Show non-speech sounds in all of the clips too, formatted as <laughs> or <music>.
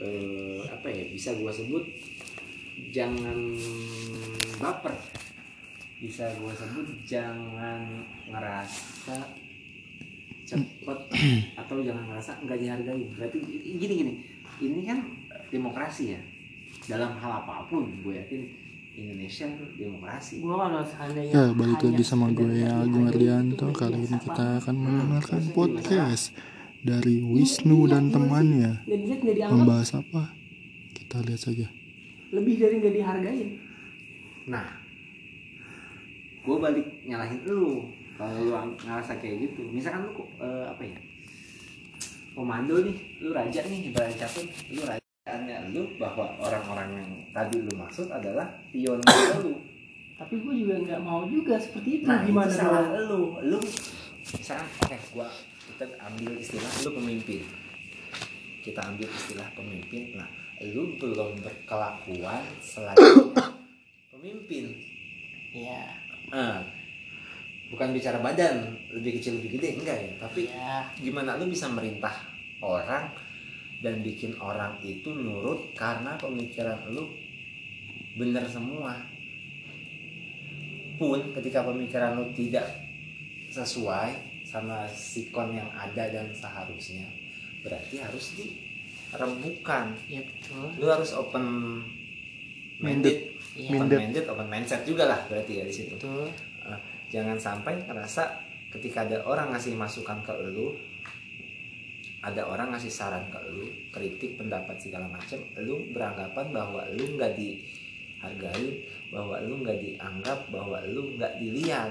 eh, apa ya bisa gua sebut jangan baper. Bisa gua sebut jangan ngerasa cepet <clears throat> atau jangan ngerasa nggak dihargai. Berarti gini gini. Ini kan demokrasi ya. Dalam hal apa pun gue yakin Indonesia demokrasi. Gua kalau seandainya Ya, balik lagi sama gue ya, Agung Ardianto. itu Kali ini kita akan mendengarkan podcast dari Wisnu dan temannya. Nggak dilihat nggak dianggap. Membahas apa? Kita lihat saja. lebih dari nggak dihargain. Nah gue balik nyalahin lu. Kalau lu ngerasa kayak gitu. Misalkan lu eh, apa ya? Komando nih lu raja nih ibarat capek. Lu rajaannya lu bahwa orang-orang yang tadi lu maksud adalah pion lu. Tapi gue juga nggak mau juga seperti itu. Nah gimana itu salah lu. Lu misalkan oke gua kita ambil istilah lu pemimpin. Kita ambil istilah pemimpin. Nah lu belum berkelakuan selain pemimpin. Iya, Ah, bukan bicara badan lebih kecil lebih gede enggak ya? Tapi iya. gimana lu bisa merintah orang dan bikin orang itu nurut karena pemikiran lu bener semua? Pun ketika pemikiran lu tidak sesuai sama sikon yang ada dan seharusnya. Berarti harus dirembukan. Betul. lu harus open minded. Iya. Open Minded. open mindset juga lah berarti ya di situ. Betul. jangan sampai ngerasa ketika ada orang ngasih masukan ke lu ada orang ngasih saran ke lu kritik pendapat segala macam lu beranggapan bahwa lu nggak dihargai bahwa lu nggak dianggap bahwa lu nggak dilihat.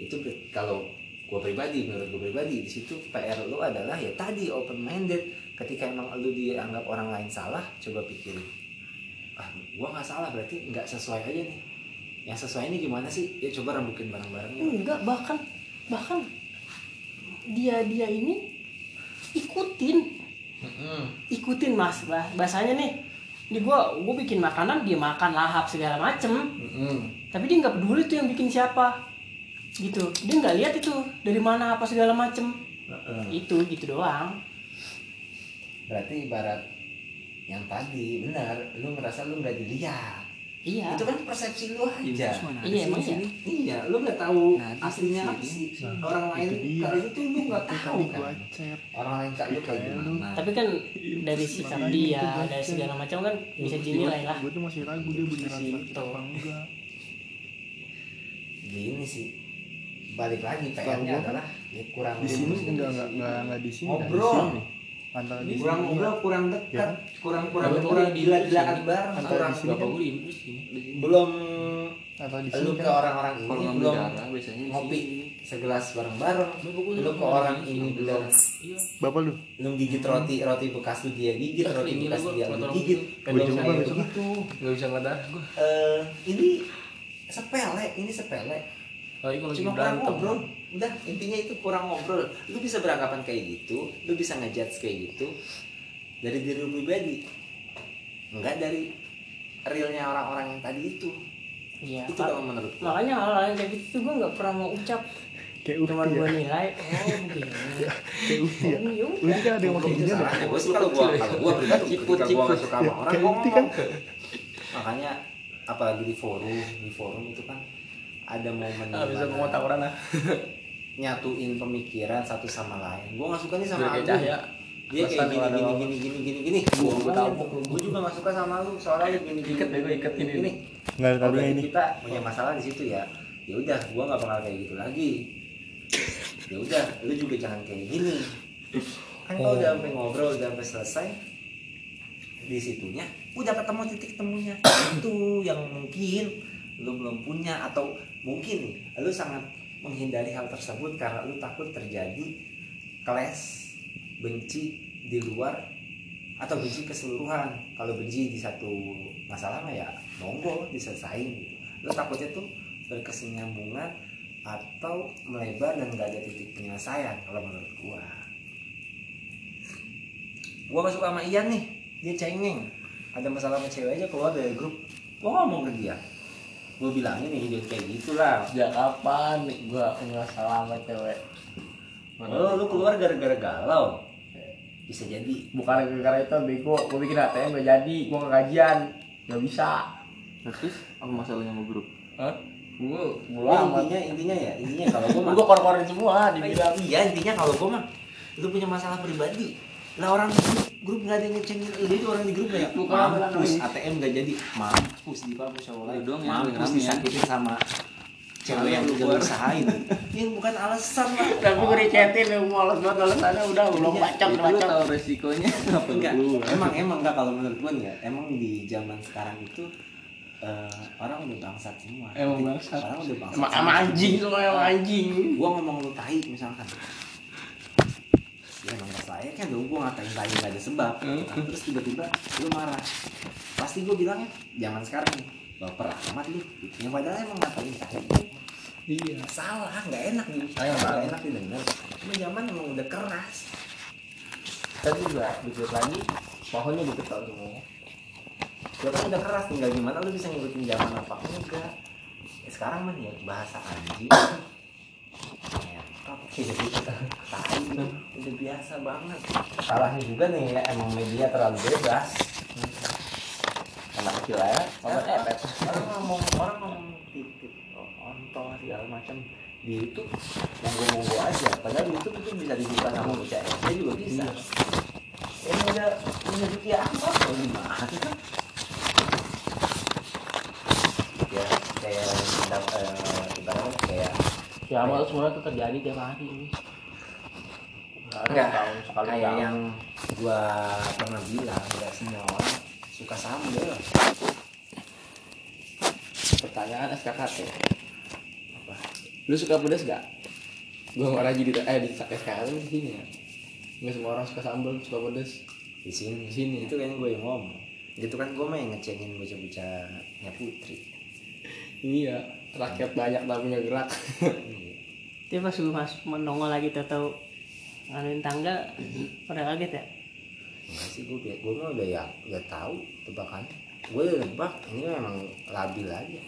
Itu kalau gue pribadi menurut gue pribadi di situ PR lu adalah ya tadi open minded ketika emang lu dianggap orang lain salah coba pikirin ah gua nggak salah berarti nggak sesuai aja nih. Yang sesuai ini gimana sih? Ya coba rembukin bareng-bareng. Enggak bahkan bahkan dia dia ini ikutin. Ikutin mas bah bahasanya nih ini gua gua bikin makanan dia makan lahap segala macem. Mm-mm. tapi dia nggak peduli tuh yang bikin siapa gitu. Dia nggak lihat itu dari mana apa segala macem. Heeh. itu gitu doang. Berarti ibarat yang tadi benar lu ngerasa lu nggak dilihat. Iya. Itu kan persepsi lu aja. Iya emang ya iya lu nggak tahu Nah, aslinya apa sih? Nah, orang lain kalau itu lu nggak tahu kan? Orang lain kak lu kayak Kayak gimana? tapi kan dari sikap dia dari segala macam kan bisa dinilai lah. Gue tuh masih ragu dia beneran sakit apa enggak. gini sih balik lagi PR-nya kan adalah ya kurang Di sini enggak enggak enggak enggak di sini. Ngobrol. sini. Antara di kurang ngobrol kurang Ya dekat kan? kurang kurang Bapak kurang gila-gilaan di- bareng antara kurang di sini gue belum Atau di sini lu ke kan. orang-orang ini belum biasanya ngopi segelas bareng-bareng lu ke orang ini belum. Iya. Bapak lu. lu gigit roti roti bekas lu dia gigit Ah, roti bekas dia lu gigit belum besok. begitu Gak bisa ngeliat darah gue. Eh, ini sepele ini sepele Lagi kalau lagi cuma kurang berantem. ngobrol udah intinya itu kurang ngobrol lu bisa beranggapan kayak gitu lu bisa ngejudge kayak gitu dari diri lu pribadi enggak dari realnya orang-orang yang tadi itu iya itu Pak. kalau menurut gua makanya hal-hal yang kayak gitu gue nggak pernah mau ucap Kayak cuman Uti gue ya. nilai <laughs> oh begini Kayak Uti ya. Oh, ya udah. Uti kan ada yang itu gini gue sih kalau gua kalau gua pribadi ketika gua nggak suka sama orang Kayak gua Uti ngomong kan. makanya apalagi di forum di forum itu kan ada momen Ah, bisa ngomong tawuran lah. <laughs> nyatuin pemikiran satu sama lain gue nggak suka nih sama Agung cahaya. dia kayak gini ada gini gini gini gini gini Gua- gua tabok lu. gue juga nggak suka sama lu soalnya lu gini gini Ikat deh, gua ikat ini. gini Enggak Oh, kali berarti ini. kita punya masalah di situ ya ya udah gue nggak bakal kayak gitu lagi ya udah lu juga jangan kayak gini kan kalau udah sampai ngobrol udah sampai selesai di situnya udah ketemu titik temunya itu yang mungkin lu belum punya atau mungkin nih lu sangat menghindari hal tersebut karena lu takut terjadi clash benci di luar atau benci keseluruhan. Kalau benci di satu masalah ya monggo diselesain gitu. Lu takutnya tuh berkesinambungan atau melebar dan gak ada titik penyelesaian kalau menurut gua. Gua gak suka sama Ian nih dia cengeng. Ada masalah sama cewek aja keluar dari grup. Gua ngomong ke dia gua bilangin nih dia kayak gitulah. Sejak kapan nih gue nggak salah sama cewek? Oh, lu keluar gara-gara galau. bisa jadi. Bukan gara-gara itu bego. Gue bikin ATM gak jadi. Gue gak gajian. Gak bisa. Terus apa masalahnya sama grup? Hah? gue bola intinya intinya ya intinya kalau gue <laughs> mah gue kor-korin semua dibilang. Iya intinya kalau gue mah lu punya masalah pribadi lah orang di grup nggak ada yang ngecengin lu. Itu orang di grup orang mampus. ATM gak jadi. Mampus di kampus Allah. Lu doang yang mampus ya. disakitin sama cewek yang lu usahain. <laughs> Ini bukan alasan lah <laughs> tapi gue dicetin lu males banget alasannya. Udah belum Iya, Itu lu bacok tahu resikonya. <laughs> Apa enggak emang emang enggak. Kalau menurut gue ya emang di zaman sekarang itu eh, orang udah bangsat semua. Emang bangsat. Orang udah bangsat sama anjing semua emang anjing. Gua ngomong lu tai misalkan ya emang gak saya kan dong gua ngatain tai gak ada sebab. Hmm. Terus tiba-tiba lu marah. Pasti gua bilangnya jangan sekarang nih baper amat lu. Yang padahal emang ngatain tai iya. Salah nggak enak nih. Ayo, nggak enak didengar. Cuma zaman emang udah keras. Tadi juga dikit lagi pohonnya diketok semua ya kan udah keras tinggal gimana lu bisa ngikutin zaman apa enggak? Ya, sekarang mah ya bahasa anjing Ngetok, gitu tai gitu udah biasa banget. Salahnya juga nih ya emang media terlalu bebas. Anak kecil ya Obat epet. orang ngomong orang ngomong titik ontol segala macam. Di YouTube monggo monggo aja. Padahal di YouTube itu bisa dibuka sama bocah SD juga bisa. Ini udah punya duit apa? Oh gimana ya kayak eh, ya amal semua itu terjadi tiap hari. Ini enggak kayak tahun. yang gua pernah bilang enggak semua orang suka sambel pertanyaan SKKT apa? Lu suka pedas gak nggak lagi di eh di SKKT di sini ya. Nggak semua orang suka sambal suka pedas di sini. Di sini. itu kan gue yang ngomong. Itu kan gue mah yang ngecengin bocah-bocahnya putri. Iya rakyat banyak <laughs> tapi nggak gerak. Dia pas gue mas menongol lagi tuh tahu nganuin tangga pada kaget ya. enggak sih gue gue mah udah ya udah tahu tebakannya gue udah nebak ini memang labil aja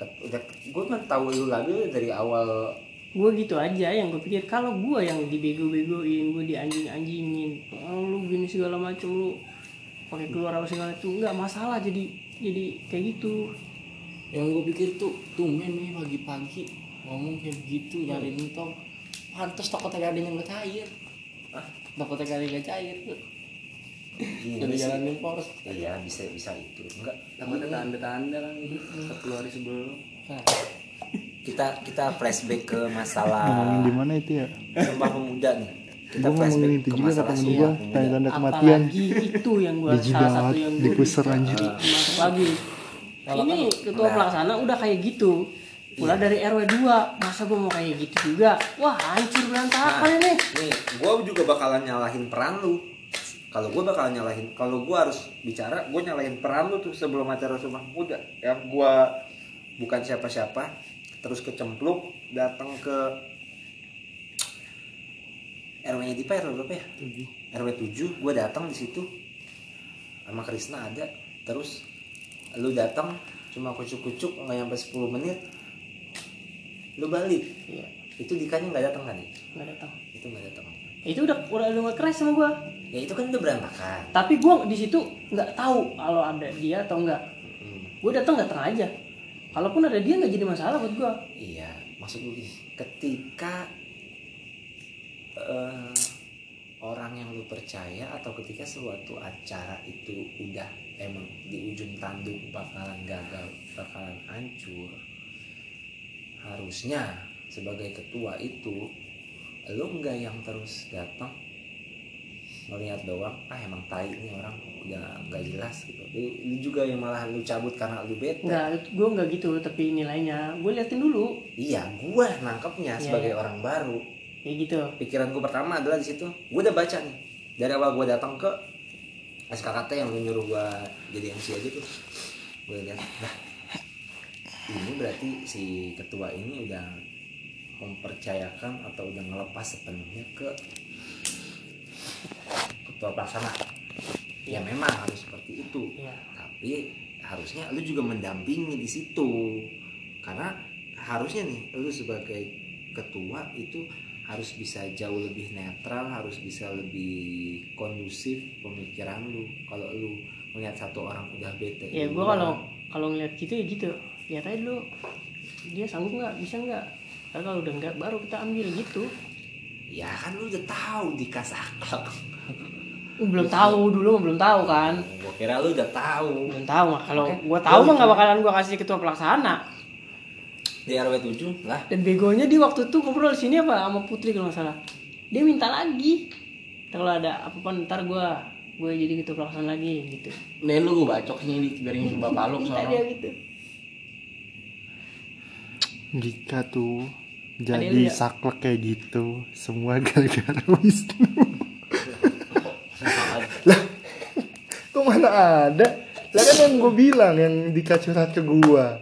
udah gue kan tahu lu labil dari awal Gue gitu aja yang gue pikir kalau gue yang dibego-begoin, gue dianjing-anjingin, oh, lu gini segala macem lu pakai keluar apa segala itu nggak masalah jadi jadi kayak gitu. Yang gue pikir tuh tumben nih pagi-pagi ngomong kayak begitu nyari nentong pantas takutnya gak ada yang cair. Ah takutnya gak ada yang nggak cair tuh. Gini jadi sih. jalan impor iya bisa bisa itu. Enggak Takut ada Ini- tanda-tanda kan. Satu hari sebelum. nah, kita kita flashback ke ngomongin masalah di mana itu ya? Sumpah Pemuda nih. Kita gue ngomongin itu juga kata temen gue tanda-tanda kematian. Apalagi itu yang gue di salah satu yang di gue puser anjir. Masuk lagi. Ini ketua pelaksana udah kayak gitu. Pula dari RW 2 masa gue mau kayak gitu juga? Wah hancur berantakan ini. nih gue juga bakalan nyalahin peran lu. Kalau gue bakalan nyalahin kalau gue harus bicara gue nyalahin peran lu tuh sebelum acara Sumpah Pemuda yang gue bukan siapa-siapa terus kecempluk datang ke RW-nya Dipa RW berapa ya? RW 7 gue datang di situ. Sama Krisna ada terus lu datang cuma kucuk-kucuk nggak nyampe 10 menit lu balik. Iya. itu dikanya nggak datang kan nggak datang. Itu nggak datang. Itu udah udah udah nggak keras sama gue ya itu kan udah berantakan. Tapi gue di situ nggak tahu kalau ada dia atau enggak Hmm, gue datang datang aja. Kalaupun ada dia nggak jadi masalah buat gue iya maksud gini ketika eh, orang yang lu percaya atau ketika suatu acara itu udah emang di ujung tanduk bakalan gagal bakalan hancur harusnya sebagai ketua itu lu enggak yang terus datang melihat doang ah emang tai ini orang udah nggak jelas gitu. Lu, lu juga yang malah lu cabut karena lu bete. Nggak gue nggak gitu tapi nilainya gue liatin dulu. Iya gua nangkepnya Iya, sebagai iya. orang baru kayak gitu. Pikiran gue pertama adalah di situ. Gue udah baca nih. Dari awal gue datang ke SKKT yang lu nyuruh gue jadi MC aja tuh. Gue lihat nah ini berarti si ketua ini udah mempercayakan atau udah ngelepas sepenuhnya ke ketua pelaksana? Ya memang harus seperti itu. Iya. tapi harusnya lu juga mendampingi di situ. Karena harusnya nih lu sebagai ketua itu harus bisa jauh lebih netral harus bisa lebih kondusif pemikiran lu. Kalau lu melihat satu orang udah bete ya gue kalau kalau ngeliat gitu ya gitu. Lihat aja dulu. Dia sanggup nggak? Bisa nggak? Kalau udah nggak baru kita ambil gitu. Ya kan lu udah tahu akhlak. Uh, belum tahu dulu belum tahu kan. Gua kira lu udah tahu. Belum tahu mah. Kalau gua tahu mah nggak bakalan gua kasih ketua pelaksana di RW 7 lah dan begonya di waktu itu ngobrol di sini apa sama Putri kalau nggak salah dia minta lagi Ntar kalau ada apa-apa ntar gua gue jadi ketua pelaksana lagi gitu Nih lu gue bacok sini di biarin ke bapak lu minta soalnya. dia gitu Jika tuh jadi ya? saklek kayak gitu, semua gara-gara Wisnu. lah, kok mana ada? Lah kan yang gue bilang yang dikacurhat ke gua.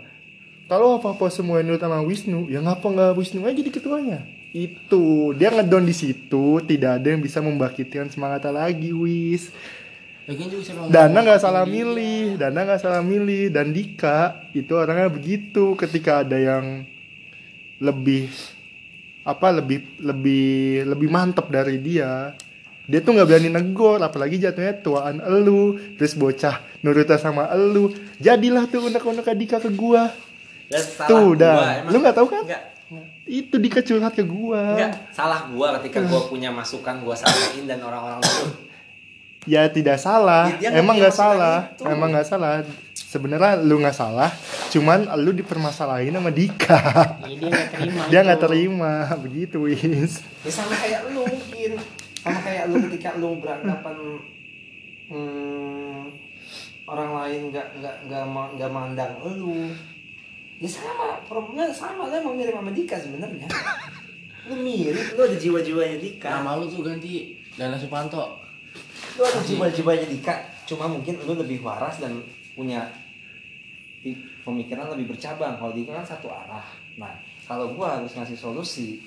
Kalau apa-apa semua yang nurut sama Wisnu, ya ngapa nggak Wisnu aja jadi ketuanya? Itu dia ngedon di situ, tidak ada yang bisa membangkitkan semangat lagi, Wis. Dana nggak salah milih, Dana nggak salah milih, dan Dika itu orangnya begitu. Ketika ada yang lebih apa lebih lebih lebih mantep dari dia, dia tuh nggak berani negor, apalagi jatuhnya tuaan elu, terus bocah nurutnya sama elu, jadilah tuh unek-unek Dika ke gua. Dan salah Tuh, gua, dah. emang. Lu nggak tahu kan? Enggak. Itu Dika curhat ke gua. Enggak, salah gua ketika gua punya masukan gua sampaikan dan orang-orang itu Ya tidak salah, Ya, emang nggak salah, itu. emang nggak salah. Sebenarnya lu nggak salah, cuman lu dipermasalahin sama Dika. ya dia nggak terima Dia nggak terima, begitu Wis. ya sama kayak lu mungkin sama kayak lu ketika lu beranggapan hmm, orang lain nggak nggak nggak nggak mandang lu ya sama problemnya sama. Lu emang mirip sama Dika sebenarnya. Lu mirip lu ada jiwa-jiwanya Dika. Nama lu tuh ganti Dana Supanto. lu ada jiwa-jiwanya Dika. Cuma mungkin lu lebih waras dan punya pemikiran lebih bercabang. Kalau Dika kan satu arah. Nah kalau gua harus ngasih solusi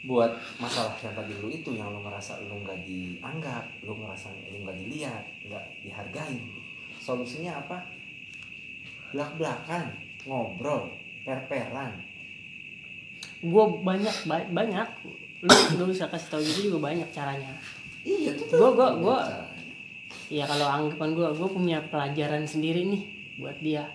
buat masalah yang tadi lu itu yang lu ngerasa lu nggak dianggap lu ngerasa lu nggak dilihat nggak dihargai solusinya apa belak belakan ngobrol per peran gue banyak ba- banyak. Lu lu bisa kasih tahu gitu juga banyak caranya. Iya itu Gua- gua- gua- ya kalau anggapan gue gue punya pelajaran sendiri nih buat dia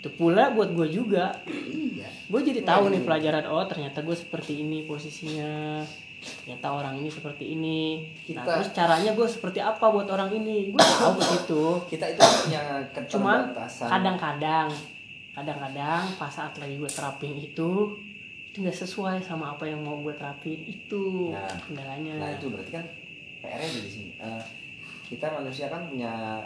itu pula buat gue juga. Iya. Gue jadi tahu nih pelajaran oh ternyata gue seperti ini posisinya. Ternyata orang ini seperti ini. Nah Kita- terus caranya gue seperti apa buat orang ini? Gue tahu begitu kita itu punya cuman kadang-kadang kadang-kadang pas saat lagi gue terapin itu itu nggak sesuai sama apa yang mau gue terapin. Itu Nah, kendalanya. Nah itu berarti kan PR-nya di sini. Eh, kita manusia kan punya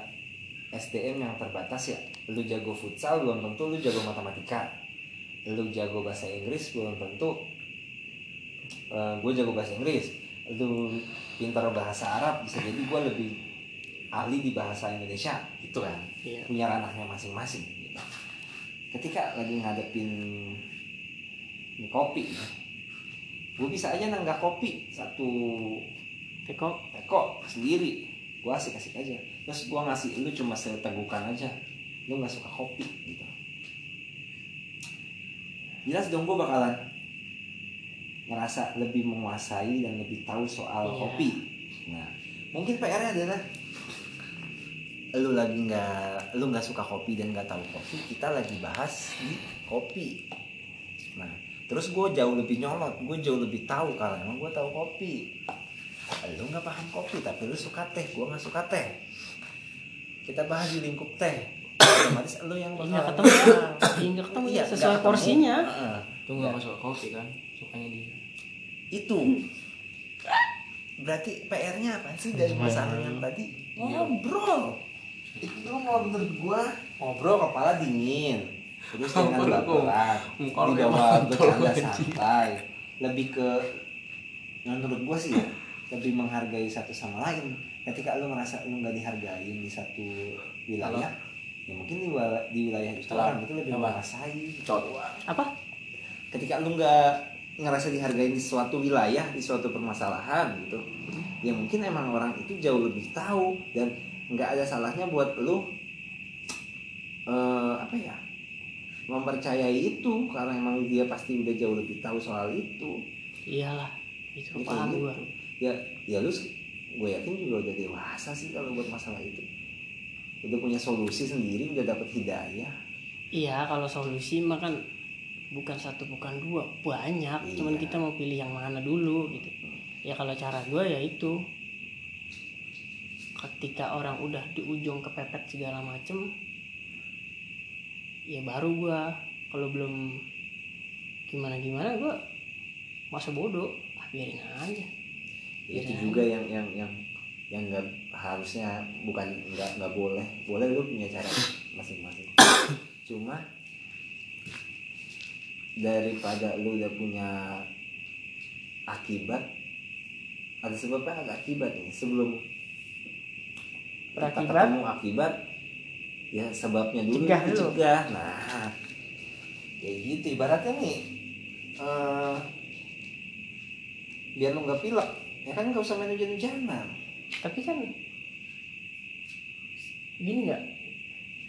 SDM yang terbatas ya. Lu jago futsal belum tentu lu jago matematika. Lu jago bahasa Inggris belum tentu eh, gue jago bahasa Inggris. Lu pintar bahasa Arab bisa jadi gue lebih ahli di bahasa Indonesia gitu kan. Iya. Punya ranahnya masing-masing. Gitu. Ketika lagi ngadepin ini kopi, gue bisa aja nenggak kopi satu teko teko sendiri gue asik-asik aja. Terus gue ngasih lu cuma setegukan aja. Lu nggak suka kopi gitu. Jelas dong gue bakalan ngerasa lebih menguasai dan lebih tahu soal Iya. kopi. Nah mungkin PR-nya adalah lu lagi nggak lu nggak suka kopi dan nggak tahu kopi kita lagi bahas di kopi. Nah terus gue jauh lebih nyolot gue jauh lebih tahu kalau emang gue tahu kopi lu nggak paham kopi tapi lu suka teh. Gue nggak suka teh. Kita bahas di lingkup teh. Otomatis lu yang Iya, bakal ketemu ya. Iya, nggak ketemu ya, sesuai nggak ketemu. porsinya. Heeh. Itu nggak masuk kopi kan? Sukanya dia. itu. Berarti PR-nya apa sih dari masalah yang tadi? Ngobrol. Itu kalau menurut gua. Ngobrol kepala dingin. Terus jangan baperan. Muka lu dibawa bercanda santai. Lebih ke menurut gua sih ya lebih menghargai satu sama lain ketika lu ngerasa lu nggak dihargai di satu wilayah ya mungkin di, wala- di wilayah itu Halo. orang itu lebih Apa? menguasai apa ketika lu nggak ngerasa dihargai di suatu wilayah di suatu permasalahan gitu ya mungkin emang orang itu jauh lebih tahu dan nggak ada salahnya buat lu eh, apa ya mempercayai itu karena emang dia pasti udah jauh lebih tahu soal itu iyalah itu kayak paham gitu. gua ya ya lu gue yakin juga udah dewasa sih kalau buat masalah itu. Udah punya solusi sendiri udah dapet hidayah. Iya kalau solusi mah kan bukan satu bukan dua banyak. Iya. cuman kita mau pilih yang mana dulu gitu. Ya kalau cara gua ya itu. Ketika orang udah di ujung kepepet segala macem ya baru gua. Kalau belum gimana gimana gua masa bodoh. Ah, biarin aja itu Iya. juga yang yang yang yang nggak harusnya bukan nggak nggak boleh. Boleh lu punya cara masing-masing. Cuma daripada lu udah punya akibat ada sebabnya ada akibat nih? Sebelum kita Berakibat? ketemu akibat ya sebabnya dulu Cegah dicegah nah kayak gitu. Ibaratnya nih eh, biar lu nggak pilek ya kan nggak usah main hujan-hujanan. Tapi kan gini nggak?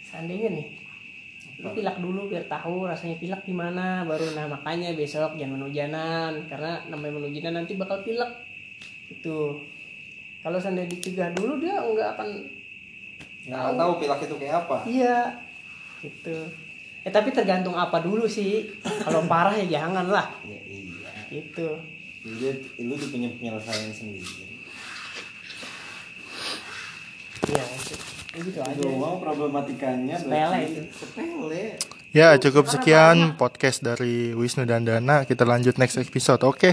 Seandainya nih lu pilak dulu biar tahu rasanya pilak gimana baru nah makanya besok jangan hujanan karena namanya hujanan nanti bakal pilek. Itu kalau seandainya dicegah dulu dia nggak akan nggak akan tahu. pilek itu kayak apa. Iya. Gitu. Eh tapi tergantung apa dulu sih. Kalau parah ya jangan lah ya iya. Gitu lu lu tuh punya penyelesaian sendiri iya itu gitu aja doang problematikanya Sepele itu. sepele Ya cukup sekian podcast dari Wisnu dan Dana. Kita lanjut next episode. Oke.